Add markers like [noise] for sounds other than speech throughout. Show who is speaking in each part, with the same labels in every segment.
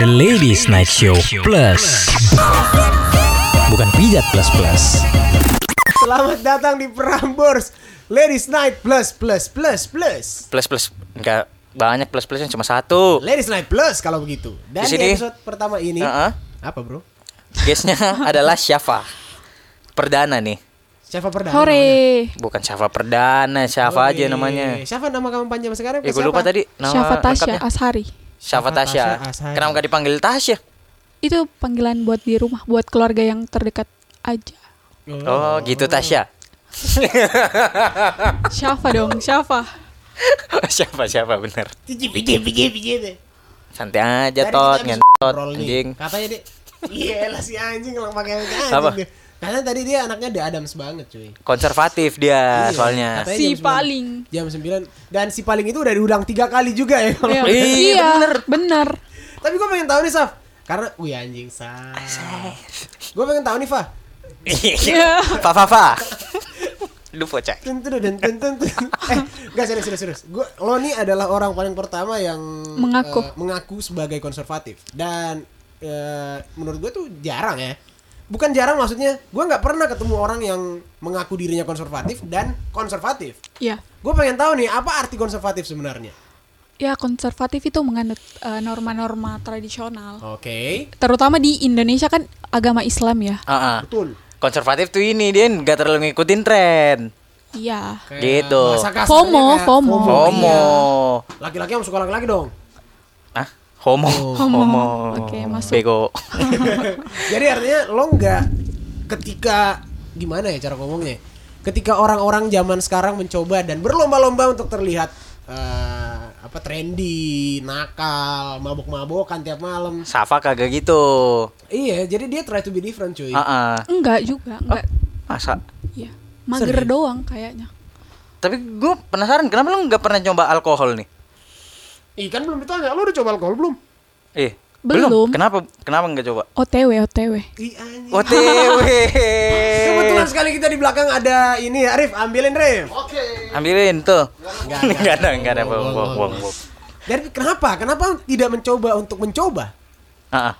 Speaker 1: The Ladies Night Show Plus. Bukan pijat plus plus.
Speaker 2: Selamat datang di Prambors Ladies Night Plus Plus Plus Plus
Speaker 3: Plus plus enggak banyak plus plusnya cuma satu.
Speaker 2: Ladies Night Plus kalau begitu Dan
Speaker 3: Di
Speaker 2: episode pertama ini
Speaker 3: Heeh.
Speaker 2: Apa bro?
Speaker 3: Guestnya [laughs] adalah Syafa. Perdana nih.
Speaker 2: Siapa perdana?
Speaker 4: Hore.
Speaker 3: Bukan Syafa Perdana, Syafa aja namanya.
Speaker 2: Siapa nama kamu panjang sekarang?
Speaker 3: Ya gue lupa tadi nama
Speaker 4: Syafa Tasya
Speaker 3: lengkapnya.
Speaker 4: Ashari.
Speaker 3: Syafa
Speaker 2: Syafa
Speaker 3: Tasya. Kenapa gak dipanggil Tasya?
Speaker 4: Itu panggilan buat di rumah, buat keluarga yang terdekat aja.
Speaker 3: Oh, gitu Tasya. [laughs]
Speaker 4: Syafa dong, Syafa. [laughs]
Speaker 3: siapa siapa bener.
Speaker 2: Deh
Speaker 3: Santai aja tot ngentot anjing.
Speaker 2: Katanya dia Iya lah si anjing kalau pakai anjing
Speaker 3: Apa?
Speaker 2: dia. Katanya tadi dia anaknya The Adams banget cuy
Speaker 3: Konservatif dia
Speaker 2: Iya,
Speaker 3: soalnya.
Speaker 2: katanya
Speaker 4: Si paling.
Speaker 2: Jam 9 Dan si paling itu udah diundang tiga kali juga ya kalau
Speaker 4: Iya,
Speaker 3: Iya,
Speaker 4: iya, bener.
Speaker 2: Tapi gue pengen tahu nih Saf Karena, wih anjing Saf Gue pengen tahu nih Fa
Speaker 4: Iya.
Speaker 3: Fa fa fa. Lu bocah.
Speaker 2: Tentu dan tentu Eh, gak serius serius serius. Gue lo nih adalah orang paling pertama yang
Speaker 4: Mengaku.
Speaker 2: eh, mengaku sebagai konservatif dan eh, menurut gue tuh jarang ya. Bukan jarang maksudnya, gue nggak pernah ketemu orang yang mengaku dirinya konservatif dan konservatif.
Speaker 4: Iya.
Speaker 2: Gue pengen tahu nih apa arti konservatif sebenarnya.
Speaker 4: Ya, konservatif itu menganut eh, norma-norma tradisional.
Speaker 2: Oke,
Speaker 4: Terutama di Indonesia kan agama Islam ya.
Speaker 3: Ah, ah.
Speaker 2: betul.
Speaker 3: Konservatif tuh ini dia nggak terlalu ngikutin tren.
Speaker 4: Iya.
Speaker 3: Gitu.
Speaker 4: FOMO, FOMO.
Speaker 2: Iya. Laki-laki yang suka laki-laki dong.
Speaker 3: Ah, homo.
Speaker 4: Homo. Oke, masuk.
Speaker 3: Bego. [laughs]
Speaker 2: Jadi artinya lo nggak ketika gimana ya cara ngomongnya? Ketika orang-orang zaman sekarang mencoba dan berlomba-lomba untuk terlihat eh, apa trendy, nakal, mabok-mabokan tiap malam.
Speaker 3: Safa kagak gitu.
Speaker 2: Iya, jadi dia try to be different cuy.
Speaker 3: Ah, ah.
Speaker 4: Enggak juga, enggak.
Speaker 3: Masa?
Speaker 4: Iya. Mager
Speaker 2: Serius?
Speaker 4: doang kayaknya.
Speaker 3: Tapi gue penasaran kenapa lu nggak pernah coba alkohol nih?
Speaker 2: Ih kan belum ditanya, lo udah coba alkohol belum?
Speaker 3: Eh,
Speaker 4: Belum.
Speaker 3: Kenapa? Kenapa nggak coba?
Speaker 4: OTW, OTW.
Speaker 2: Ih anjing.
Speaker 3: OTW. [laughs]
Speaker 2: Kebetulan sekali kita di belakang ada ini ya, Arif, ambilin Rif.
Speaker 3: Ambilin tuh.
Speaker 2: Nggak, [laughs]
Speaker 3: Enggak ada, enggak ada.
Speaker 2: Bohong,
Speaker 3: Bohong.
Speaker 2: Jadi kenapa? Kenapa tidak mencoba untuk mencoba?
Speaker 3: Ah, ah.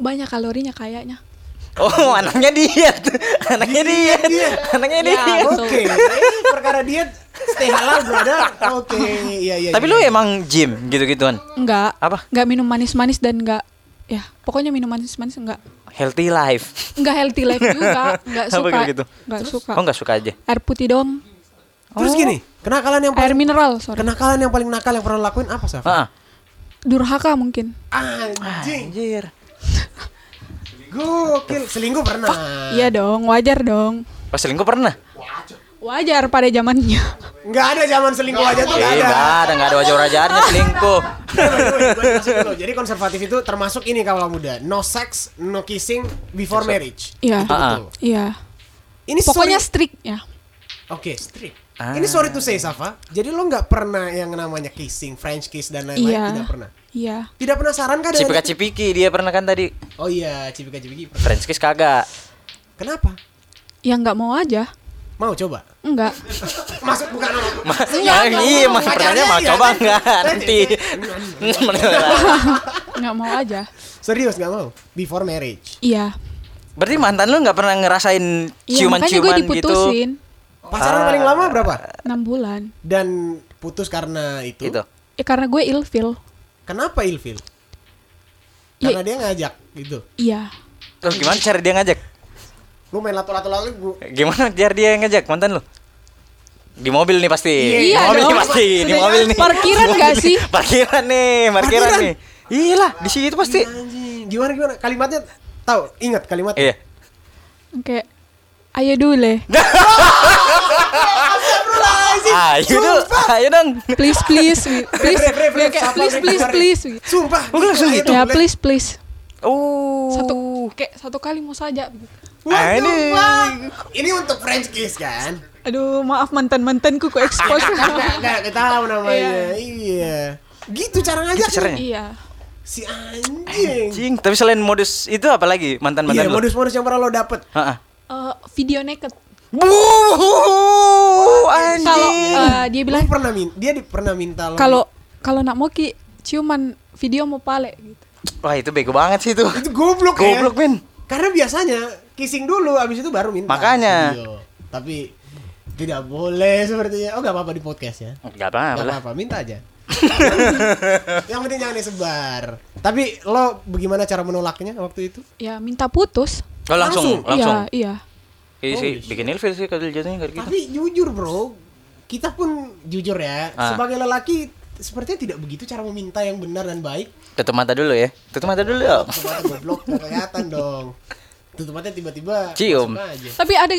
Speaker 4: Banyak kalorinya kayaknya.
Speaker 3: Oh, anaknya diet. [laughs] Anaknya diet.
Speaker 2: diet.
Speaker 3: Anaknya
Speaker 4: Ya,
Speaker 3: diet.
Speaker 2: Oke, ini perkara diet stay halal brother. Oke, iya iya.
Speaker 3: Tapi
Speaker 2: iya.
Speaker 3: lu emang gym gitu-gituan.
Speaker 4: Enggak.
Speaker 3: Apa?
Speaker 4: Enggak minum manis-manis dan enggak ya, pokoknya minum manis-manis enggak.
Speaker 3: Healthy life.
Speaker 4: Enggak healthy life [laughs] juga, enggak suka.
Speaker 3: kayak gitu?
Speaker 4: Enggak suka.
Speaker 3: Oh, enggak suka aja.
Speaker 4: Air putih dong.
Speaker 2: Terus
Speaker 3: Oh.
Speaker 2: gini, kenakalan yang
Speaker 4: Air
Speaker 2: paling
Speaker 4: mineral, sorry.
Speaker 2: kenakalan yang paling nakal yang pernah lakuin apa, Saf?
Speaker 3: Ah, ah.
Speaker 4: Durhaka mungkin.
Speaker 2: Anjing.
Speaker 3: Anjir.
Speaker 2: Gokil, selingkuh pernah.
Speaker 4: Iya dong, wajar dong.
Speaker 3: Oh, selingkuh pernah?
Speaker 4: Wajar pada zamannya.
Speaker 2: Nggak ada zaman selingkuh aja tuh nggak ada.
Speaker 3: enggak ada, enggak ada selingkuh.
Speaker 2: Gua- gua jelasin [laughs] dulu. Jadi konservatif itu termasuk ini kalau muda, no sex, no kissing before marriage.
Speaker 4: Iya.
Speaker 3: Ah, ah.
Speaker 2: betul.
Speaker 4: Iya.
Speaker 2: Ini
Speaker 4: Pokoknya
Speaker 2: sorry-
Speaker 4: strict ya.
Speaker 2: Oke, strict.
Speaker 3: Ah.
Speaker 2: Ini sorry to say Safa. Jadi lo nggak pernah yang namanya kissing, French kiss dan lain-lain
Speaker 4: Iya.
Speaker 2: tidak pernah.
Speaker 4: Iya.
Speaker 2: Tidak penasaran dengan
Speaker 3: Cipika cipiki dia pernah kan tadi.
Speaker 2: Oh iya, cipika cipiki. pernah.
Speaker 3: French kiss kagak.
Speaker 2: Kenapa?
Speaker 4: Ya nggak mau aja.
Speaker 2: Mau coba?
Speaker 4: Enggak.
Speaker 2: Masuk bukan
Speaker 3: Ma-
Speaker 2: Enggak,
Speaker 3: ya,
Speaker 2: enggak,
Speaker 3: iya,
Speaker 2: enggak,
Speaker 3: mas pertanyaan mau
Speaker 2: iya,
Speaker 3: coba enggak nanti. [laughs]
Speaker 4: Enggak mau aja.
Speaker 2: Serius nggak mau? Before marriage.
Speaker 4: Iya.
Speaker 3: Berarti mantan lu nggak pernah ngerasain
Speaker 4: Iya,
Speaker 3: ciuman-ciuman gitu?
Speaker 4: diputusin
Speaker 2: Pacaran
Speaker 3: Ah.
Speaker 2: paling lama berapa?
Speaker 4: 6 bulan.
Speaker 2: Dan putus karena itu.
Speaker 3: Gitu.
Speaker 4: Ya karena gue ilfil.
Speaker 2: Kenapa ilfil?
Speaker 4: Ya-
Speaker 2: Karena dia ngajak gitu.
Speaker 4: Iya.
Speaker 3: Terus gimana cara dia ngajak?
Speaker 2: Lu main lato-lato lalu gua
Speaker 3: Gimana cara dia ngajak mantan lu? Di mobil nih pasti.
Speaker 2: Iya,
Speaker 3: di mobil
Speaker 4: dong.
Speaker 3: nih pasti, di mobil nih.
Speaker 4: Parkiran
Speaker 3: nih. [laughs]
Speaker 4: sih?
Speaker 3: Parkiran nih, parkiran,
Speaker 2: Parkiran?
Speaker 3: nih. Iyalah, di situ pasti.
Speaker 2: Anjing, gimana gimana? Kalimatnya tahu? Ingat kalimatnya?
Speaker 3: Iya.
Speaker 4: Oke. Ayo dulu. [laughs]
Speaker 3: Ayo dong, ayo dong.
Speaker 4: Please please. Please. Please please please.
Speaker 2: Sumpah.
Speaker 3: Oh, langsung gitu?
Speaker 4: Ya please please.
Speaker 3: Oh.
Speaker 4: Satu kayak satu kali mau saja.
Speaker 3: Ah, ini.
Speaker 2: Ini untuk French kiss kan?
Speaker 4: Aduh, maaf mantan-mantanku kok [laughs] expose.
Speaker 2: Enggak, enggak, kita tahu namanya. Iya. Gitu cara ngajak.
Speaker 3: Gitu caranya?
Speaker 4: iya.
Speaker 2: Si anjing.
Speaker 3: Anjing, tapi selain modus itu apa lagi mantan-mantan
Speaker 2: Iya,
Speaker 3: lu?
Speaker 2: modus-modus yang pernah lo dapet.
Speaker 3: Heeh.
Speaker 4: Eh, video naked.
Speaker 3: Bu, anjing.
Speaker 4: Kalau eh, dia
Speaker 2: Lo
Speaker 4: bilang
Speaker 2: pernah min dia di, pernah minta lo.
Speaker 4: kalau kalau nak mau ki ciuman video mau pale gitu.
Speaker 3: Wah itu bego banget sih itu.
Speaker 2: Itu goblok, ya.
Speaker 3: Goblok men.
Speaker 2: Karena biasanya kissing dulu abis itu baru minta
Speaker 3: Makanya.
Speaker 2: video. Tapi tidak boleh sepertinya. Oh gak apa-apa di podcast ya.
Speaker 3: Gak apa-apa
Speaker 2: Gak apa-apa, minta aja. [laughs] yang penting jangan disebar. Tapi lo bagaimana cara menolaknya waktu itu?
Speaker 4: Ya minta putus.
Speaker 3: Oh, langsung, langsung.
Speaker 4: Iya, iya.
Speaker 3: Iya sih,
Speaker 2: Holy
Speaker 3: bikin ilfil sih kalau jatuhnya kayak gitu.
Speaker 2: Tapi jujur bro, kita pun jujur ya.
Speaker 3: Ah.
Speaker 2: Sebagai lelaki, sepertinya tidak begitu cara meminta yang benar dan baik.
Speaker 3: Tutup mata dulu ya. Tutup mata dulu ya.
Speaker 2: Tutup mata goblok, kelihatan dong. [laughs] Tutup mata tiba-tiba.
Speaker 3: Cium.
Speaker 2: aja.
Speaker 4: Tapi ada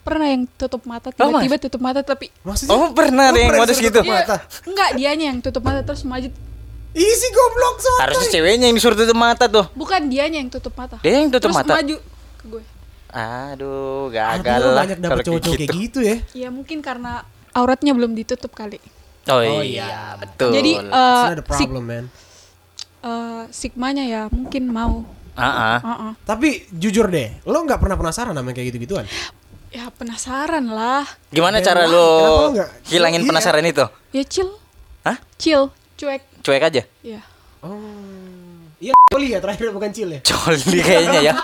Speaker 4: pernah yang tutup mata
Speaker 3: Oh,
Speaker 4: tiba-tiba tutup mata tapi
Speaker 2: Maksudnya?
Speaker 3: Oh pernah ada yang modus gitu.
Speaker 2: mata?
Speaker 4: enggak dianya yang tutup mata terus maju.
Speaker 2: Ih si goblok sotoy.
Speaker 3: Harusnya ceweknya yang disuruh tutup mata tuh.
Speaker 4: Bukan dianya yang tutup mata.
Speaker 3: Dia yang tutup
Speaker 4: terus
Speaker 3: mata.
Speaker 4: maju ke gue.
Speaker 3: Aduh, gagal
Speaker 2: lo
Speaker 3: lah
Speaker 2: banyak dapet
Speaker 3: kayak
Speaker 2: cowok-cowok
Speaker 3: gitu.
Speaker 2: kayak gitu ya.
Speaker 4: Ya mungkin karena auratnya belum ditutup kali.
Speaker 3: Oh,
Speaker 2: Oh,
Speaker 3: iya,
Speaker 2: iya.
Speaker 3: betul.
Speaker 4: Jadi
Speaker 2: It's
Speaker 4: eh
Speaker 2: not a
Speaker 4: sik-
Speaker 2: problem man.
Speaker 4: eh, sigmanya ya mungkin mau.
Speaker 3: Ah, ah.
Speaker 4: Heeh.
Speaker 2: Tapi jujur deh, lo nggak pernah penasaran sama kayak gitu-gituan?
Speaker 4: Ya penasaran lah.
Speaker 3: Gimana
Speaker 2: Dan
Speaker 3: cara lo hilangin
Speaker 2: Iya.
Speaker 3: penasaran itu?
Speaker 4: Ya chill,
Speaker 3: Hah?
Speaker 4: chill, cuek.
Speaker 3: Cuek aja.
Speaker 4: Ya.
Speaker 2: Oh. Iya, Oli ya terakhir bukan Cil ya.
Speaker 3: Coli kayaknya ya. [laughs]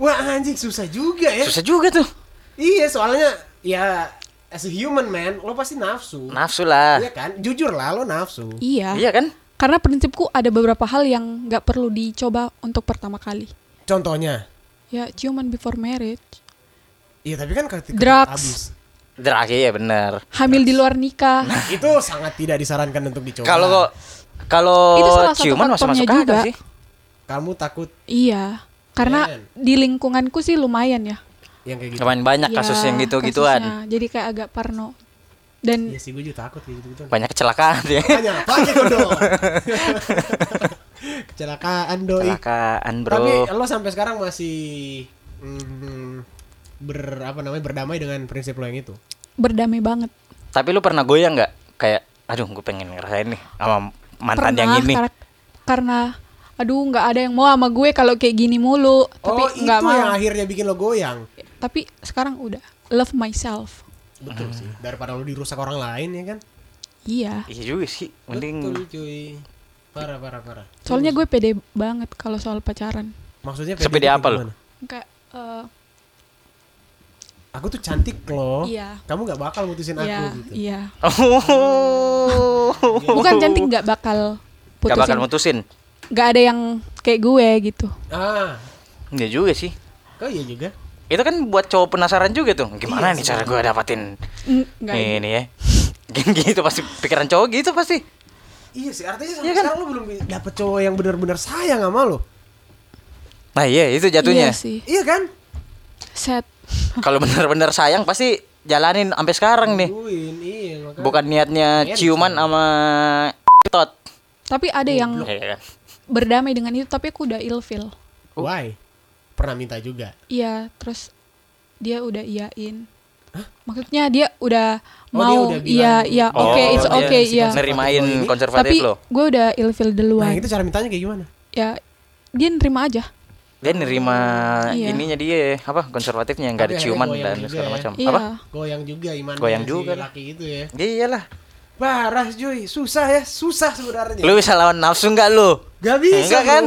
Speaker 2: Wah anjing susah juga ya.
Speaker 3: Susah juga tuh.
Speaker 2: Iya soalnya ya as a human man lo pasti nafsu.
Speaker 3: Nafsu lah.
Speaker 2: Iya kan? Jujur lah lo nafsu.
Speaker 4: Iya.
Speaker 3: Iya kan?
Speaker 4: Karena prinsipku ada beberapa hal yang nggak perlu dicoba untuk pertama kali.
Speaker 2: Contohnya.
Speaker 4: Ya ciuman before marriage,
Speaker 2: Iya tapi kan ketika
Speaker 4: Drugs.
Speaker 2: habis.
Speaker 3: Drag ya bener.
Speaker 2: Nah.
Speaker 4: hamil di luar nikah.
Speaker 2: Itu sangat tidak disarankan untuk dicoba.
Speaker 3: Kalau kok kalau ciuman masuk masuk
Speaker 4: juga.
Speaker 3: sih?
Speaker 2: kamu takut
Speaker 4: Iya. Karena
Speaker 2: Men.
Speaker 4: di lingkunganku sih lumayan ya.
Speaker 2: yang kayak gitu.
Speaker 3: Lumayan banyak
Speaker 4: Ya,
Speaker 3: kasus yang gitu-gituan.
Speaker 4: Jadi kayak agak parno. Dan
Speaker 2: Iya sih gue juga takut kayak gitu-gitu.
Speaker 3: Banyak kecelakaan ya.
Speaker 2: Apa gitu dong. [laughs] Kecelakaan doi.
Speaker 3: Kecelakaan, Bro.
Speaker 2: Tapi lo sampai sekarang masih mm, ber apa namanya berdamai dengan prinsip lo yang itu.
Speaker 4: berdamai banget.
Speaker 3: Tapi lu pernah goyang nggak? Kayak aduh gue pengen ngerasain nih sama mantan yang ini.
Speaker 4: kar- karena aduh nggak ada yang mau sama gue kalau kayak gini mulu. Tapi
Speaker 2: oh
Speaker 4: nggak
Speaker 2: itu
Speaker 4: mau.
Speaker 2: yang akhirnya bikin lo goyang.
Speaker 4: Tapi sekarang udah love myself.
Speaker 2: Betul sih. Daripada lo dirusak orang lain ya kan.
Speaker 4: Iya.
Speaker 3: Iya juga sih. Mending
Speaker 2: Betul cuy. Parah parah parah.
Speaker 4: Soalnya gue pede banget kalau soal pacaran.
Speaker 2: Maksudnya
Speaker 3: Sepede
Speaker 2: kayak
Speaker 3: apa lo?
Speaker 4: Kayak eh,
Speaker 2: Aku tuh cantik loh.
Speaker 4: Iya.
Speaker 2: Kamu nggak bakal mutusin aku
Speaker 4: iya,
Speaker 2: gitu.
Speaker 4: iya.
Speaker 3: Oh.
Speaker 4: Bukan cantik nggak bakal
Speaker 3: Gak
Speaker 4: putusin.
Speaker 3: bakal mutusin.
Speaker 4: Nggak ada yang kayak gue gitu.
Speaker 2: Ah,
Speaker 3: Iya juga sih.
Speaker 2: kok iya juga.
Speaker 3: Itu kan buat cowok penasaran juga tuh. Gimana
Speaker 2: Iya
Speaker 3: nih cara gue dapatin
Speaker 4: Mm, Nggak.
Speaker 3: ini ya. [laughs] gitu pasti pikiran cowok gitu pasti.
Speaker 2: Iya sih, artinya sampai
Speaker 3: Iya kan?
Speaker 2: sekarang lo belum dapet cowok yang benar-benar sayang sama lo.
Speaker 3: Nah iya itu
Speaker 4: Iya
Speaker 3: jatuhnya.
Speaker 4: sih.
Speaker 2: Iya kan?
Speaker 4: Set. [laughs]
Speaker 3: Kalau bener-bener sayang pasti jalanin sampai sekarang nih.
Speaker 2: Iya makanya.
Speaker 3: Bukan niatnya
Speaker 2: Niat
Speaker 3: ciuman sama tot.
Speaker 4: Tapi ada yang
Speaker 3: Iya kan?
Speaker 4: berdamai dengan itu tapi aku udah ilfil.
Speaker 2: Why? Pernah minta juga.
Speaker 4: Iya, terus dia udah iyain. Maksudnya dia udah
Speaker 2: Oh,
Speaker 4: mau
Speaker 2: dia udah bilang
Speaker 4: iya
Speaker 2: dulu.
Speaker 4: iya
Speaker 3: Oh,
Speaker 4: oke it's
Speaker 3: dia
Speaker 4: okay
Speaker 2: si
Speaker 4: iya.
Speaker 2: konser-
Speaker 3: Nerimain
Speaker 2: Ini,
Speaker 3: konservatif
Speaker 4: Tapi
Speaker 3: lo.
Speaker 4: gue udah ilfil
Speaker 2: Nah,
Speaker 4: duluan.
Speaker 2: itu cara mintanya kayak gimana?
Speaker 4: Ya dia nerima aja.
Speaker 3: Dia nerima
Speaker 4: Iya.
Speaker 3: ininya dia apa konservatifnya nggak ada ciuman dan
Speaker 2: juga
Speaker 3: segala
Speaker 2: ya.
Speaker 3: macam.
Speaker 4: Iya.
Speaker 3: Apa?
Speaker 2: Goyang juga iman
Speaker 3: Goyang juga lah.
Speaker 2: laki itu ya.
Speaker 3: Iyalah.
Speaker 2: Parah cuy, susah ya, susah sebenarnya.
Speaker 3: Lu bisa lawan nafsu nggak lu?
Speaker 2: Gak bisa
Speaker 3: Enggak kan?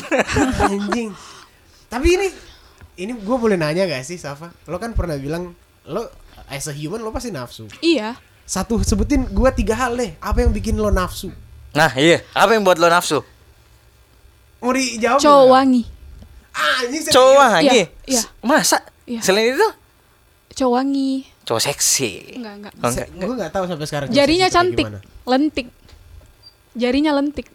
Speaker 3: [laughs]
Speaker 2: Anjing. Tapi ini ini gue boleh nanya gak sih Safa? Lo kan pernah bilang lo as a human lo pasti nafsu.
Speaker 4: Iya.
Speaker 2: Satu sebutin gue tiga hal deh. Apa yang bikin lo nafsu?
Speaker 3: Nah iya. Apa yang buat lo nafsu?
Speaker 2: Mau dijawab?
Speaker 4: Cowok
Speaker 2: nggak?
Speaker 4: wangi.
Speaker 2: Ah, anjing.
Speaker 3: Cowok lagi.
Speaker 4: Iya, iya.
Speaker 3: Masa?
Speaker 4: Iya.
Speaker 3: Selain itu
Speaker 4: Cowok wangi.
Speaker 3: cowok seksi.
Speaker 4: Enggak, enggak.
Speaker 3: Oh, enggak.
Speaker 2: Gue gak tahu sampai sekarang.
Speaker 4: Jarinya cantik, lentik. Jarinya lentik.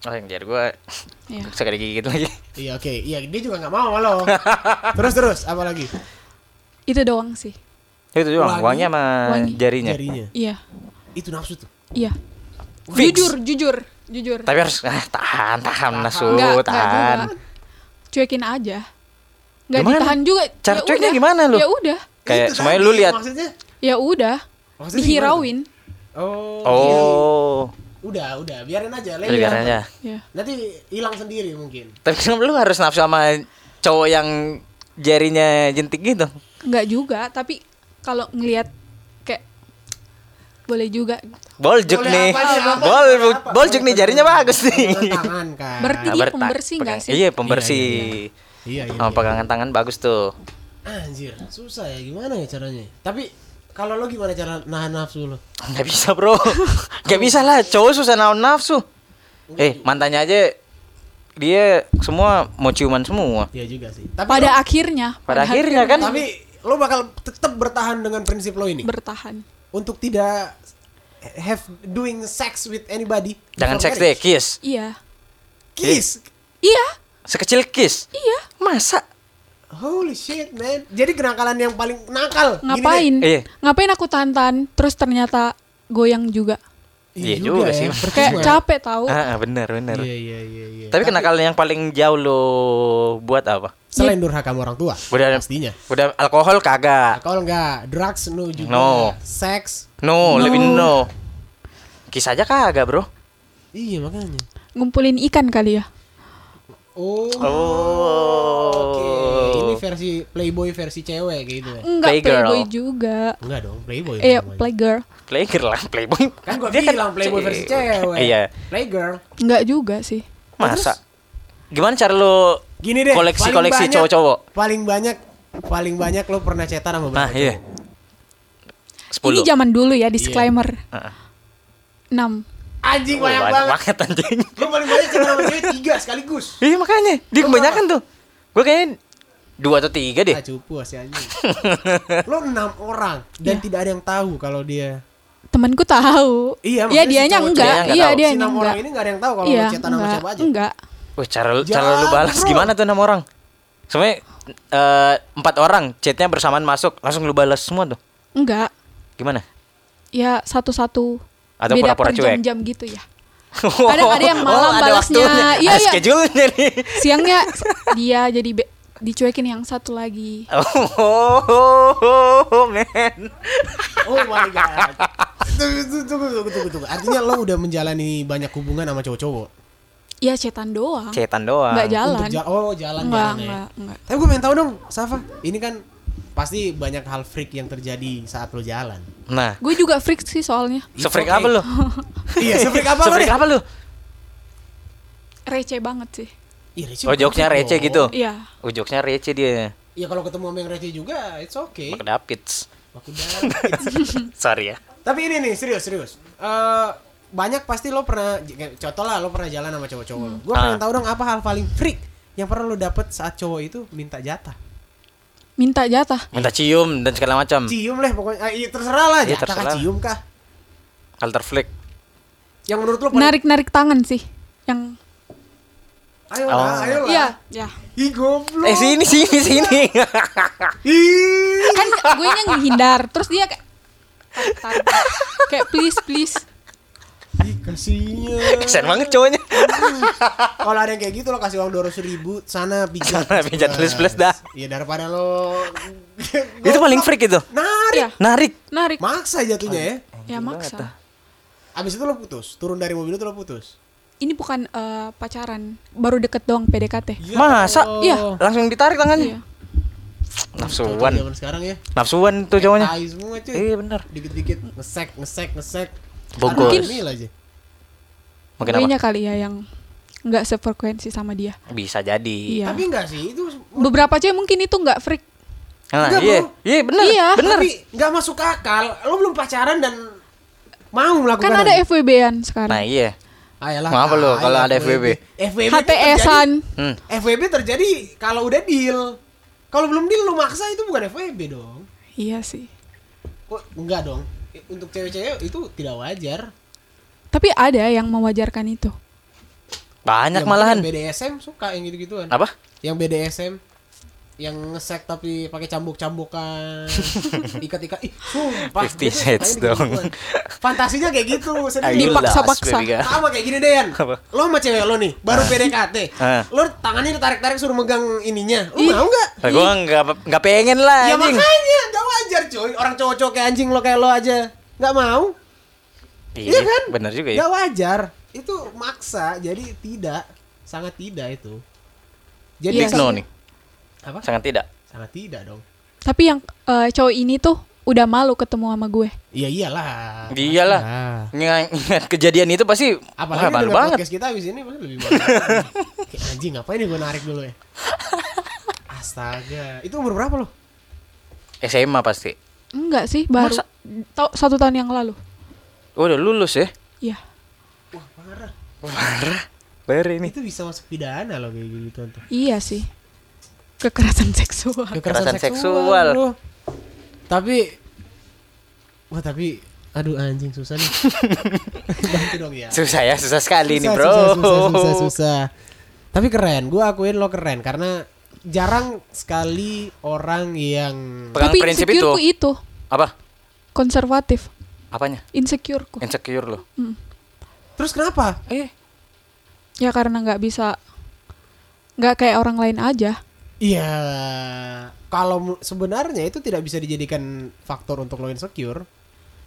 Speaker 3: Oh yang jari gua [laughs]
Speaker 4: Iya.
Speaker 3: sekali gigit lagi.
Speaker 2: Iya oke, iya dia juga gak mau sama lo. [laughs] terus terus apa lagi?
Speaker 4: Itu doang sih.
Speaker 3: Itu doang.
Speaker 2: Wangi.
Speaker 3: Wangi sama
Speaker 4: Wangi.
Speaker 3: jarinya.
Speaker 2: Jarinya.
Speaker 4: Iya.
Speaker 2: Itu nafsu tuh.
Speaker 4: Iya.
Speaker 3: Fix.
Speaker 4: Jujur, jujur, jujur.
Speaker 3: Tapi harus ah, tahan, tahan nafsu, tahan.
Speaker 4: juga. Cuekin aja. Enggak
Speaker 3: Gimana?
Speaker 4: ditahan juga.
Speaker 3: Cara
Speaker 4: Ya
Speaker 3: cueknya
Speaker 4: udah.
Speaker 3: gimana lu?
Speaker 4: Ya udah.
Speaker 3: Kayak semuanya lu lihat.
Speaker 2: Maksudnya?
Speaker 4: Ya udah.
Speaker 2: Maksudnya
Speaker 4: Dihirauin.
Speaker 2: Oh.
Speaker 3: Oh,
Speaker 2: Udah, udah, biarin aja. Lele.
Speaker 3: biarin aja.
Speaker 4: Ya.
Speaker 2: Nanti hilang sendiri mungkin.
Speaker 3: tapi kenapa lu harus nafsu sama cowok yang jarinya jentik gitu?
Speaker 4: Enggak juga, tapi kalau ngelihat kayak boleh juga.
Speaker 3: Boljuk
Speaker 2: Boleh
Speaker 3: nih.
Speaker 2: apa nih? Apa?
Speaker 3: Bol
Speaker 2: Apa?
Speaker 3: boljuk nih jarinya bagus nih.
Speaker 2: Pegangan tangan kan.
Speaker 4: Berarti dia
Speaker 3: berta-
Speaker 4: pembersih nggak sih?
Speaker 3: Iya, pembersih.
Speaker 2: Iya, iya.
Speaker 3: Sama
Speaker 2: iya.
Speaker 3: pegangan tangan bagus tuh.
Speaker 2: Anjir, susah ya gimana ya caranya? Tapi kalau lo gimana cara nahan nafsu lo?
Speaker 3: Gak bisa bro [laughs] Gak bisa lah Cowok susah naon nafsu Eh mantannya aja Dia semua mau ciuman semua
Speaker 2: Iya juga sih. Tapi
Speaker 4: Pada
Speaker 2: lo,
Speaker 4: akhirnya.
Speaker 3: Pada akhirnya kan
Speaker 2: tapi lo bakal tetap bertahan dengan prinsip lo ini
Speaker 4: bertahan.
Speaker 2: untuk tidak have doing sex with anybody.
Speaker 3: Jangan
Speaker 2: before
Speaker 3: seks deh. Kiss
Speaker 4: Iya.
Speaker 2: Kiss.
Speaker 4: Iya.
Speaker 3: Sekecil kiss
Speaker 4: Iya.
Speaker 3: Masa
Speaker 2: Holy shit, man. Jadi kenakalan yang paling nakal. Gini deh.
Speaker 4: Ngapain?
Speaker 3: Iya.
Speaker 4: Ngapain aku tahan terus ternyata goyang juga.
Speaker 3: Iya juga sih.
Speaker 2: ya.
Speaker 4: Kayak
Speaker 2: Percuma.
Speaker 4: capek tahu.
Speaker 3: ah, Bener bener
Speaker 2: Iya, iya, iya, iya.
Speaker 3: Tapi kenakalan yang paling jauh lo Buat apa?
Speaker 2: selain durhaka sama orang tua.
Speaker 3: Udah
Speaker 2: pastinya.
Speaker 3: Udah alkohol kagak
Speaker 2: Kalau enggak, drugs no juga.
Speaker 3: No.
Speaker 2: Seks.
Speaker 3: No,
Speaker 4: No.
Speaker 3: lebih no Kiss aja kagak bro
Speaker 2: Iya makanya.
Speaker 4: Ngumpulin ikan kali ya.
Speaker 2: Oh.
Speaker 3: Oh.
Speaker 2: Oke. Ini versi Playboy versi cewek gitu ya.
Speaker 4: Enggak
Speaker 3: Playgirl.
Speaker 4: playboy juga.
Speaker 2: Enggak dong, Playboy. Namanya.
Speaker 4: playgirl.
Speaker 3: Playgirl lah Playboy
Speaker 2: Kan gua
Speaker 3: Dia
Speaker 2: bilang Playboy versi cewek.
Speaker 3: Iya
Speaker 2: Playgirl.
Speaker 4: Enggak juga sih.
Speaker 3: Masa Gimana cara lo
Speaker 2: Gini deh.
Speaker 3: Koleksi-koleksi cowok-cowok.
Speaker 2: Paling banyak paling banyak lo pernah cetan sama berapa
Speaker 3: Nah iya
Speaker 2: cowok?
Speaker 3: 10
Speaker 4: Ini zaman dulu ya disclaimer.
Speaker 3: Heeh.
Speaker 4: 6.
Speaker 2: Anjing
Speaker 3: Oh,
Speaker 2: banyak banget.
Speaker 3: banget anjing
Speaker 2: Lo paling banyak cetan sama cewek tiga sekaligus. [laughs]
Speaker 3: Iya makanya Dia kebanyakan tuh Gue kayaknya Dua atau tiga deh
Speaker 2: Ah, cupu si anjing. [laughs] lo enam orang dan
Speaker 4: Iya.
Speaker 2: tidak ada yang tahu kalau dia
Speaker 4: Temanku tahu.
Speaker 2: Iya,
Speaker 4: Iya, dianya
Speaker 2: cowok-
Speaker 4: enggak.
Speaker 3: Nggak
Speaker 4: Iya,
Speaker 3: tahu.
Speaker 4: dia
Speaker 2: si enam
Speaker 4: enggak.
Speaker 2: orang ini nggak ada yang tahu kalau
Speaker 4: Iya,
Speaker 2: lo cetan sama
Speaker 4: enggak.
Speaker 2: siapa aja.
Speaker 4: Enggak.
Speaker 3: Wih cara lu cara
Speaker 2: Jangan,
Speaker 3: lu balas
Speaker 2: bro.
Speaker 3: gimana tuh enam orang Sebenarnya eh, Empat orang Chatnya bersamaan masuk Langsung lu balas semua tuh
Speaker 4: Enggak.
Speaker 3: Gimana?
Speaker 4: Ya satu-satu.
Speaker 3: Atau
Speaker 4: Beda
Speaker 3: pura-pura
Speaker 4: per
Speaker 3: cuek?
Speaker 4: jam-jam gitu ya. [laughs] Kadang ada yang malam
Speaker 3: ada
Speaker 4: balasnya.
Speaker 3: waktunya.
Speaker 4: Iya,
Speaker 3: Ada
Speaker 4: iya.
Speaker 3: schedule-nya nih
Speaker 4: Siangnya [laughs] dia jadi be- dicuekin yang satu lagi.
Speaker 3: Oh, man
Speaker 2: Oh my god. Tunggu, tunggu, tunggu, tunggu, tunggu. Artinya lo udah menjalani banyak hubungan sama cowok-cowok.
Speaker 4: Iya cetan doang.
Speaker 3: Cetan doang
Speaker 4: Enggak jalan.
Speaker 2: Untuk ja- oh, jalan
Speaker 4: Enggak,
Speaker 2: jalan ya.
Speaker 4: enggak, enggak.
Speaker 2: Tapi gue pengen tahu dong, Safa. Ini kan pasti banyak hal freak yang terjadi saat lo jalan.
Speaker 3: Nah
Speaker 4: Gue juga freak sih soalnya.
Speaker 3: Sefreak
Speaker 2: okay.
Speaker 3: apa lu? [laughs]
Speaker 2: iya, sefreak apa lo
Speaker 3: Sefreak apa lu?
Speaker 4: Receh banget sih.
Speaker 2: Iya, receh
Speaker 3: Oh jokesnya receh gitu
Speaker 4: Iya.
Speaker 3: Oh jokesnya receh dia
Speaker 2: Iya, kalau ketemu sama yang receh juga, it's okay.
Speaker 3: Mak Dapids
Speaker 2: Aku dapat. [laughs]
Speaker 3: Sorry ya
Speaker 2: Tapi ini nih, serius, serius. Eh banyak pasti lo pernah contoh lah lo pernah jalan sama cowok-cowok lo. Gue
Speaker 3: Ah.
Speaker 2: pengen tahu dong apa hal paling freak yang pernah lo dapet saat cowok itu minta jatah.
Speaker 4: Minta jatah.
Speaker 3: Minta cium dan segala macam
Speaker 2: Cium lah pokoknya. Ah, iya, terserah lah
Speaker 3: Iya,
Speaker 2: jatah kah
Speaker 3: terserah.
Speaker 2: cium kah?
Speaker 3: Alter flick
Speaker 2: Yang menurut lo paling
Speaker 4: Narik-narik tangan sih. Yang
Speaker 2: Ayo
Speaker 3: Oh.
Speaker 2: lah, ayo lah.
Speaker 4: Iya, ya.
Speaker 2: Ih goblok.
Speaker 3: Eh sini sini sini [laughs]
Speaker 2: Ih.
Speaker 4: Kan gue nya ngehindar, terus dia kayak tarik, [laughs] tarik. kayak please please.
Speaker 2: Ih kasihan.
Speaker 3: Kesian banget cowoknya
Speaker 2: Kalau ada yang kayak gitu lo kasih uang dua ribu sana pijat.
Speaker 3: Sana pijat plus-plus dah.
Speaker 2: Iya daripada lo. [laughs]
Speaker 3: Itu paling freak itu
Speaker 2: Narik.
Speaker 4: Iya,
Speaker 3: Narik
Speaker 4: narik.
Speaker 2: Maksa jatuhnya ya.
Speaker 4: Ya maksa.
Speaker 2: Abis itu lo putus, turun dari mobil itu lo putus.
Speaker 4: Ini bukan eh, pacaran, baru deket doang PDKT.
Speaker 2: Ya
Speaker 3: Masa?
Speaker 4: Iya.
Speaker 3: Langsung ditarik tangannya
Speaker 4: Iya.
Speaker 3: Nafsuan
Speaker 2: Zaman sekarang ya.
Speaker 3: Nafsuan tuh cowoknya
Speaker 2: Tai semua cuy.
Speaker 3: Iya bener
Speaker 2: Dikit-dikit ngesek, ngesek, ngesek.
Speaker 3: Bogor.
Speaker 2: Mungkin.
Speaker 3: Mungkin apa?
Speaker 4: kali ya yang nggak sefrekuensi sama dia.
Speaker 3: Bisa jadi
Speaker 4: Iya.
Speaker 2: Tapi enggak sih, itu
Speaker 4: Beberapa cewek mungkin itu nggak freak.
Speaker 3: Nah
Speaker 2: Enggak,
Speaker 3: iya
Speaker 2: bro.
Speaker 3: Iya bener
Speaker 4: Iya.
Speaker 3: Bener
Speaker 2: Tapi nggak masuk akal. Lo belum pacaran dan mau melakukan
Speaker 4: Kan ada. FWB-an
Speaker 3: Nah
Speaker 4: sekarang.
Speaker 3: iya
Speaker 2: Ayolah,
Speaker 3: Mau apa lo
Speaker 2: tai,
Speaker 3: kalau ada FWB?
Speaker 2: FWB
Speaker 4: HTS-an.
Speaker 3: hmm.
Speaker 2: terjadi- FWB terjadi kalau udah deal. Kalau belum deal lo maksa itu bukan FWB dong.
Speaker 4: Iya sih.
Speaker 2: Kok enggak dong? Untuk cewek-cewek itu tidak wajar.
Speaker 4: Tapi ada yang mewajarkan itu.
Speaker 3: Banyak
Speaker 2: Yang
Speaker 3: malahan
Speaker 2: Yang BDSM suka yang gitu-gituan.
Speaker 3: Apa?
Speaker 2: Yang BDSM yang ngesek tapi pakai cambuk-cambukan [laughs] ikat-ikat ih sumpah
Speaker 3: Fifty Shades dong.
Speaker 2: fantasinya kayak gitu [laughs]
Speaker 4: Dipaksa-paksa.
Speaker 2: sama kayak gini deh Yan
Speaker 3: Apa?
Speaker 2: lo sama cewek lo nih baru PDKT
Speaker 3: Ah.
Speaker 2: lo tangannya ditarik-tarik suruh megang ininya lo mau nggak
Speaker 3: gue nggak nggak pengen lah
Speaker 2: ya
Speaker 3: anjing.
Speaker 2: makanya cuy orang cowok-cowok kayak anjing lo kayak lo aja nggak mau iya kan
Speaker 3: Bener juga ya.
Speaker 2: nggak wajar itu maksa jadi tidak sangat tidak itu jadi
Speaker 4: Iya
Speaker 3: Big no nih.
Speaker 2: apa
Speaker 3: Sangat tidak.
Speaker 2: sangat tidak dong
Speaker 4: Tapi yang eh, cowok ini tuh udah malu ketemu sama gue.
Speaker 2: Iya iyalah.
Speaker 3: Iyalah.
Speaker 2: Ah.
Speaker 3: Ingat ingat kejadian itu pasti
Speaker 2: Apalagi
Speaker 3: malu banget.
Speaker 2: podcast kita abis ini pasti lebih malu. [laughs] Kayak anjing ngapain nih gue narik dulu ya. [laughs] Astaga. Itu umur berapa lo?
Speaker 3: SMA pasti.
Speaker 4: Enggak sih, baru
Speaker 3: Masa?
Speaker 4: tau- satu tahun yang lalu.
Speaker 3: Oh, udah lulus ya?
Speaker 4: Iya.
Speaker 2: Wah parah.
Speaker 3: Parah. Parah ini.
Speaker 2: Itu bisa masuk pidana loh kayak gitu tuh.
Speaker 4: Iya sih. Kekerasan seksual.
Speaker 3: Kekerasan seksual.
Speaker 2: bro. Tapi Wah tapi Aduh anjing susah nih [laughs] Bantu dong ya
Speaker 3: Susah ya, susah sekali nih,
Speaker 2: Susah,
Speaker 3: Bro.
Speaker 2: Susah, susah, susah, susah. Tapi keren, gue akuin lo keren karena jarang sekali orang yang
Speaker 3: Pegang
Speaker 4: Tapi
Speaker 3: prinsip
Speaker 4: insecureku
Speaker 3: itu.
Speaker 4: itu
Speaker 3: Apa?
Speaker 4: konservatif.
Speaker 3: Apanya?
Speaker 4: Insecureku.
Speaker 3: Insecure lo.
Speaker 2: terus kenapa?
Speaker 3: Eh,
Speaker 4: Ya karena nggak bisa nggak kayak orang lain aja.
Speaker 2: Iya, kalau sebenarnya itu tidak bisa dijadikan faktor untuk lo insecure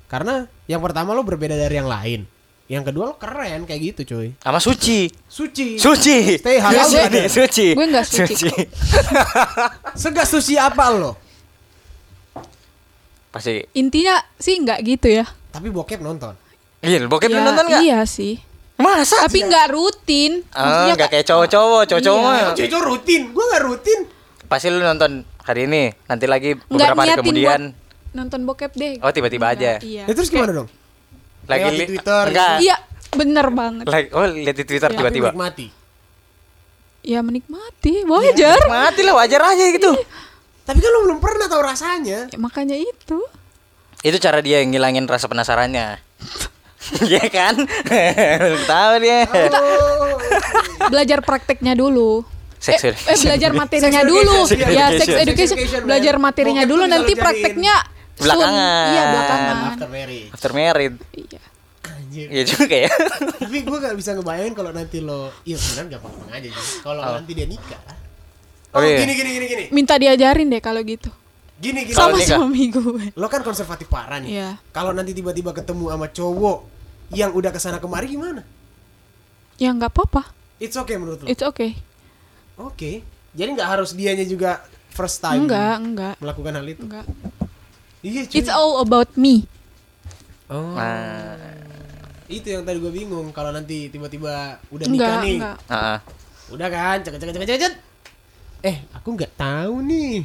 Speaker 2: karena yang pertama lo berbeda dari yang lain, yang kedua lo keren kayak gitu cuy,
Speaker 3: sama suci.
Speaker 2: suci,
Speaker 3: Suci.
Speaker 2: Stay halal
Speaker 3: suci.
Speaker 2: brother.
Speaker 3: suci.
Speaker 4: Gue nggak suci. [laughs]
Speaker 2: segas suci apa lo?
Speaker 3: Pasti.
Speaker 4: Intinya sih nggak gitu ya.
Speaker 2: Tapi bokep nonton.
Speaker 3: Iya, bokep
Speaker 4: Ya,
Speaker 3: nonton nggak?
Speaker 4: Iya sih.
Speaker 3: Masa?
Speaker 4: Tapi nggak rutin.
Speaker 3: Ah, nggak kayak cowok-cowok, cowok-cowok
Speaker 4: Iya.
Speaker 3: mah.
Speaker 2: Cuy, itu rutin, gue nggak rutin.
Speaker 3: Pasti lu nonton hari ini, nanti lagi
Speaker 4: nggak
Speaker 3: beberapa hari kemudian.
Speaker 4: buat nonton bokep deh.
Speaker 3: Oh, tiba-tiba aja.
Speaker 4: Iya.
Speaker 2: Ya terus gimana dong?
Speaker 3: Lagi
Speaker 2: Lewat di Twitter
Speaker 3: Enggak.
Speaker 4: Iya, bener banget.
Speaker 3: Like, oh, lihat di Twitter
Speaker 4: Iya.
Speaker 3: tiba-tiba.
Speaker 2: Tapi menikmati.
Speaker 4: Ya menikmati, wajar.
Speaker 3: Mati lah, wajar aja gitu.
Speaker 2: Tapi kan lo belum pernah tahu rasanya.
Speaker 4: Ya, makanya itu.
Speaker 3: Itu cara dia ngilangin rasa penasarannya. [laughs] Iya kan? Belum tahu dia.
Speaker 2: Oh,
Speaker 4: Belajar prakteknya dulu.
Speaker 3: Sex
Speaker 4: eh, eh, belajar materinya
Speaker 2: Sex
Speaker 4: dulu. Ya,
Speaker 3: Sex
Speaker 4: sex
Speaker 3: education.
Speaker 4: education.
Speaker 2: Sex education,
Speaker 4: Belajar materinya
Speaker 2: Bokep
Speaker 4: dulu nanti prakteknya.
Speaker 3: Belakangan.
Speaker 4: Iya, belakangan.
Speaker 2: after marriage.
Speaker 3: After married.
Speaker 4: Iya.
Speaker 2: Anjir.
Speaker 3: Iya juga ya.
Speaker 2: Tapi gue gak bisa ngebayangin kalau nanti lo, iya sebenarnya gak apa-apa aja sih. Kalau
Speaker 3: Oh.
Speaker 2: nanti dia nikah.
Speaker 3: Oh,
Speaker 2: Oh,
Speaker 3: iya.
Speaker 2: gini gini gini gini.
Speaker 4: Minta diajarin deh kalau gitu.
Speaker 2: Gini gini.
Speaker 4: Sama
Speaker 3: nikah.
Speaker 4: suami gue.
Speaker 2: Lo kan konservatif parah nih.
Speaker 4: Iya.
Speaker 2: Kalau nanti tiba-tiba ketemu sama cowok yang udah ke sana kemari gimana?
Speaker 4: Ya nggak apa-apa.
Speaker 2: It's okay menurut lo?
Speaker 4: It's okay.
Speaker 2: Oke. Jadi nggak harus dianya juga first time
Speaker 4: Enggak, enggak.
Speaker 2: melakukan hal itu.
Speaker 4: Enggak.
Speaker 2: Iya cuy.
Speaker 4: It's all about me.
Speaker 2: Oh.
Speaker 3: Nah,
Speaker 2: Itu yang tadi gue bingung kalau nanti tiba-tiba udah
Speaker 4: Enggak,
Speaker 2: nikah nih.
Speaker 4: enggak.
Speaker 3: ah, ah.
Speaker 2: Udah kan, cek cek cek cek cek. Eh, aku nggak tahu nih.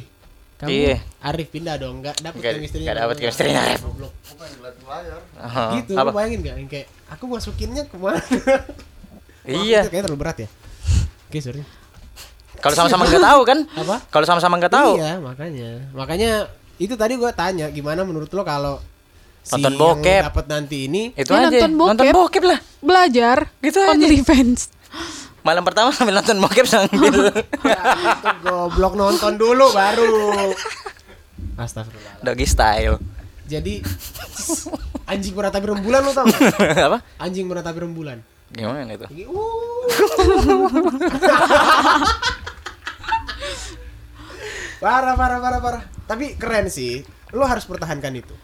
Speaker 2: Kamu
Speaker 3: Iya.
Speaker 2: Arif pindah dong, nggak dapet
Speaker 3: Nggak-
Speaker 2: chemistry-nya.
Speaker 3: nggak dapet
Speaker 2: Goblok.
Speaker 3: chemistry-nya, Arif. Oh,
Speaker 2: Gitu,
Speaker 3: apa?
Speaker 2: lu bayangin nggak? Yang kayak aku masukinnya ke mana? [laughs]
Speaker 3: Iya.
Speaker 2: Itu kayaknya terlalu berat ya. Oke, sorry.
Speaker 3: Kalau sama-sama nggak tahu kan?
Speaker 2: Apa?
Speaker 3: Kalau sama-sama nggak tahu.
Speaker 2: Iya, makanya. Makanya itu tadi gua tanya gimana menurut lo kalau si
Speaker 3: Nonton
Speaker 2: yang
Speaker 3: bokep.
Speaker 2: dapat nanti ini
Speaker 3: Itu
Speaker 4: Ya,
Speaker 3: aja.
Speaker 4: nonton bokep.
Speaker 3: Nonton bokep lah.
Speaker 4: Belajar.
Speaker 3: Gitu aja.
Speaker 4: OnlyFans.
Speaker 3: Malam pertama sambil nonton bokep sambil [laughs]
Speaker 2: Ya, goblok nonton dulu baru. Astagfirullah.
Speaker 3: doggy style.
Speaker 2: Jadi anjing meratapi rembulan lo tau gak?
Speaker 3: apa?
Speaker 2: Anjing meratapi rembulan.
Speaker 3: Gimana itu?
Speaker 2: Ini, uh. [laughs] parah parah parah parah. Tapi keren sih. Lo harus pertahankan itu.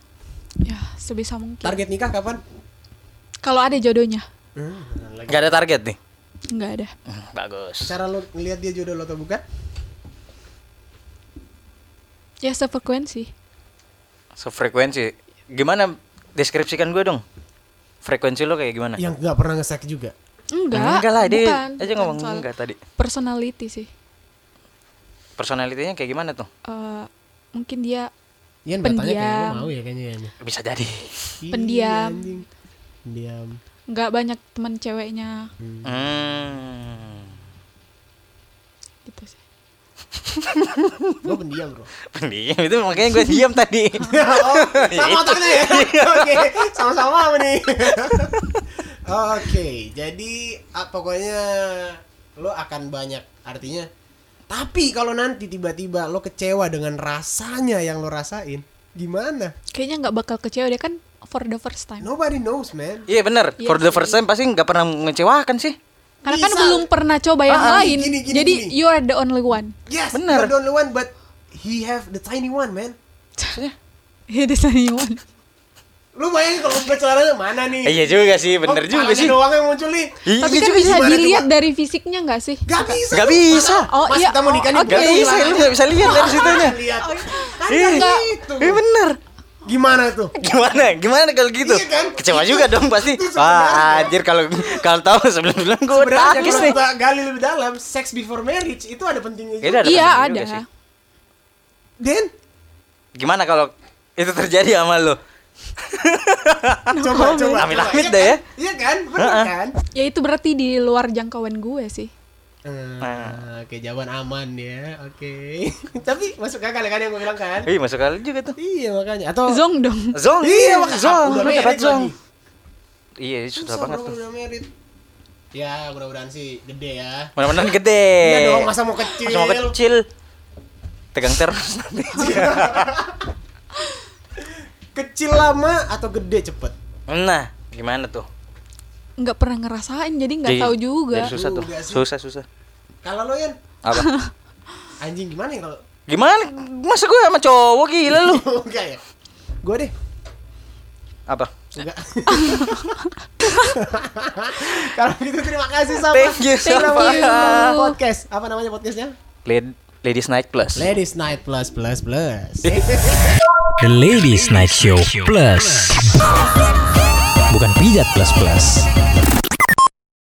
Speaker 4: Ya, sebisa mungkin.
Speaker 2: Target nikah kapan?
Speaker 4: Kalau ada jodohnya.
Speaker 2: Hmm.
Speaker 3: Gak ada target nih.
Speaker 4: Enggak ada.
Speaker 3: Hmm, Bagus.
Speaker 2: Cara lo ngelihat dia jodoh lo atau bukan?
Speaker 4: Ya sefrekuensi.
Speaker 3: Sefrekuensi. Gimana deskripsikan gue dong? Frekuensi lo kayak gimana?
Speaker 2: Yang nggak pernah nge juga.
Speaker 4: Enggak.
Speaker 3: enggak lah, dia
Speaker 4: bukan,
Speaker 3: aja ngomong enggak tadi.
Speaker 4: Personality sih.
Speaker 3: Personalitinya kayak gimana tuh?
Speaker 4: Eh, mungkin dia
Speaker 2: Ian bertanya kayak
Speaker 4: Pendiam.
Speaker 2: mau ya kayaknya Ian.
Speaker 3: Bisa jadi.
Speaker 4: Pendiam.
Speaker 2: Pendiam.
Speaker 4: nggak banyak teman ceweknya
Speaker 3: Hmm.
Speaker 4: gitu sih. [laughs]
Speaker 2: Gue pendiam bro.
Speaker 3: Pendiam itu makanya gue diam [laughs] tadi.
Speaker 2: oh, sama otaknya [laughs] ya. Oke, sama-sama apa nih? Oke, jadi ah, pokoknya lo akan banyak artinya. Tapi kalau nanti tiba-tiba lo kecewa dengan rasanya yang lo rasain, gimana?
Speaker 4: Kayaknya nggak bakal kecewa dia kan for the first time.
Speaker 2: Nobody knows, man.
Speaker 3: Iya bener.
Speaker 4: Iya
Speaker 3: For the first time pasti nggak pernah mengecewakan sih.
Speaker 4: Karena kan
Speaker 2: Bisa.
Speaker 4: belum pernah coba yang
Speaker 2: Ah,
Speaker 4: lain.
Speaker 2: gini, gini,
Speaker 4: Jadi
Speaker 2: gini.
Speaker 4: you are the only one.
Speaker 2: Yes,
Speaker 3: Bener.
Speaker 2: you're the only one, but he have the tiny one, man.
Speaker 4: He the only one.
Speaker 2: Lu bayangin kalau buka celananya mana nih?
Speaker 3: Eh, iya juga sih, bener
Speaker 2: Oh,
Speaker 3: juga sih.
Speaker 2: doang yang muncul nih.
Speaker 3: Iya
Speaker 4: Tapi kan
Speaker 3: juga
Speaker 4: bisa dilihat dari fisiknya nggak sih?
Speaker 2: Gak bisa.
Speaker 3: Gak bisa.
Speaker 4: Oh,
Speaker 2: Mas
Speaker 4: iya.
Speaker 2: kita mau nikah nih
Speaker 4: Oh,
Speaker 3: Gak bisa, lu
Speaker 2: celananya.
Speaker 3: gak bisa lihat dari situnya.
Speaker 2: Lihat. Kan
Speaker 3: Iya.
Speaker 2: gak gitu.
Speaker 3: Iya bener.
Speaker 2: Gimana tuh?
Speaker 3: Gimana? Gimana kalau gitu?
Speaker 2: Iya kan?
Speaker 3: Kecewa juga dong pasti.
Speaker 2: Itu sebenarnya.
Speaker 3: Wah, anjir kalau kalau tahu sebelum-sebelum gue
Speaker 2: Sebenarnya
Speaker 3: takis
Speaker 2: kalau
Speaker 3: nih.
Speaker 2: kita gali lebih dalam, sex before marriage itu ada pentingnya
Speaker 3: Itu
Speaker 2: juga.
Speaker 3: ada
Speaker 4: Iya ada.
Speaker 2: Den,
Speaker 3: Gimana kalau itu terjadi sama lo? [laughs]
Speaker 2: coba coba.
Speaker 3: Amit-amit
Speaker 2: coba.
Speaker 3: dah ya.
Speaker 2: Iya kan? Benar
Speaker 3: Heeh.
Speaker 2: kan?
Speaker 4: Ya itu berarti di luar jangkauan gue sih.
Speaker 2: Ah, Oke, jawaban aman ya. Oke. [laughs] Tapi masuk akal kan yang gue bilang kan?
Speaker 3: Ih, masuk kali juga tuh.
Speaker 2: Iya makanya. Atau
Speaker 4: Zong dong.
Speaker 3: Zong,
Speaker 2: Iya, makanya
Speaker 3: Zong,
Speaker 2: udah
Speaker 3: dapat Zong.
Speaker 2: lagi.
Speaker 3: Iya, susah
Speaker 2: Susah
Speaker 3: banget tuh.
Speaker 2: udah merit. Ya, mudah-mudahan sih gede ya.
Speaker 3: Mudah-mudahan gede.
Speaker 2: Iya dong, masa mau kecil.
Speaker 3: Masa mau kecil. Tegang terus nanti. [laughs]
Speaker 2: Kecil lama atau gede cepet?
Speaker 3: Nah, gimana tuh?
Speaker 4: Nggak pernah ngerasain jadi nggak tahu juga.
Speaker 3: jadi susah tuh.
Speaker 2: Juga sih.
Speaker 3: Susah, susah.
Speaker 2: Kalau lo Yan,
Speaker 3: Apa? [laughs]
Speaker 2: anjing gimana ya kalau
Speaker 3: Gimana? Masa gue sama cowok gila lu? [laughs]
Speaker 2: enggak ya? Gue deh,
Speaker 3: Apa?
Speaker 2: enggak. [laughs] kalau gitu terima kasih sama
Speaker 3: Thank you,
Speaker 2: Sama podcast. Apa namanya podcastnya?
Speaker 3: Lad- Ladies Night Plus.
Speaker 2: Ladies Night Plus Plus Plus.
Speaker 1: The Ladies Night Show Plus. Bukan pijat plus plus.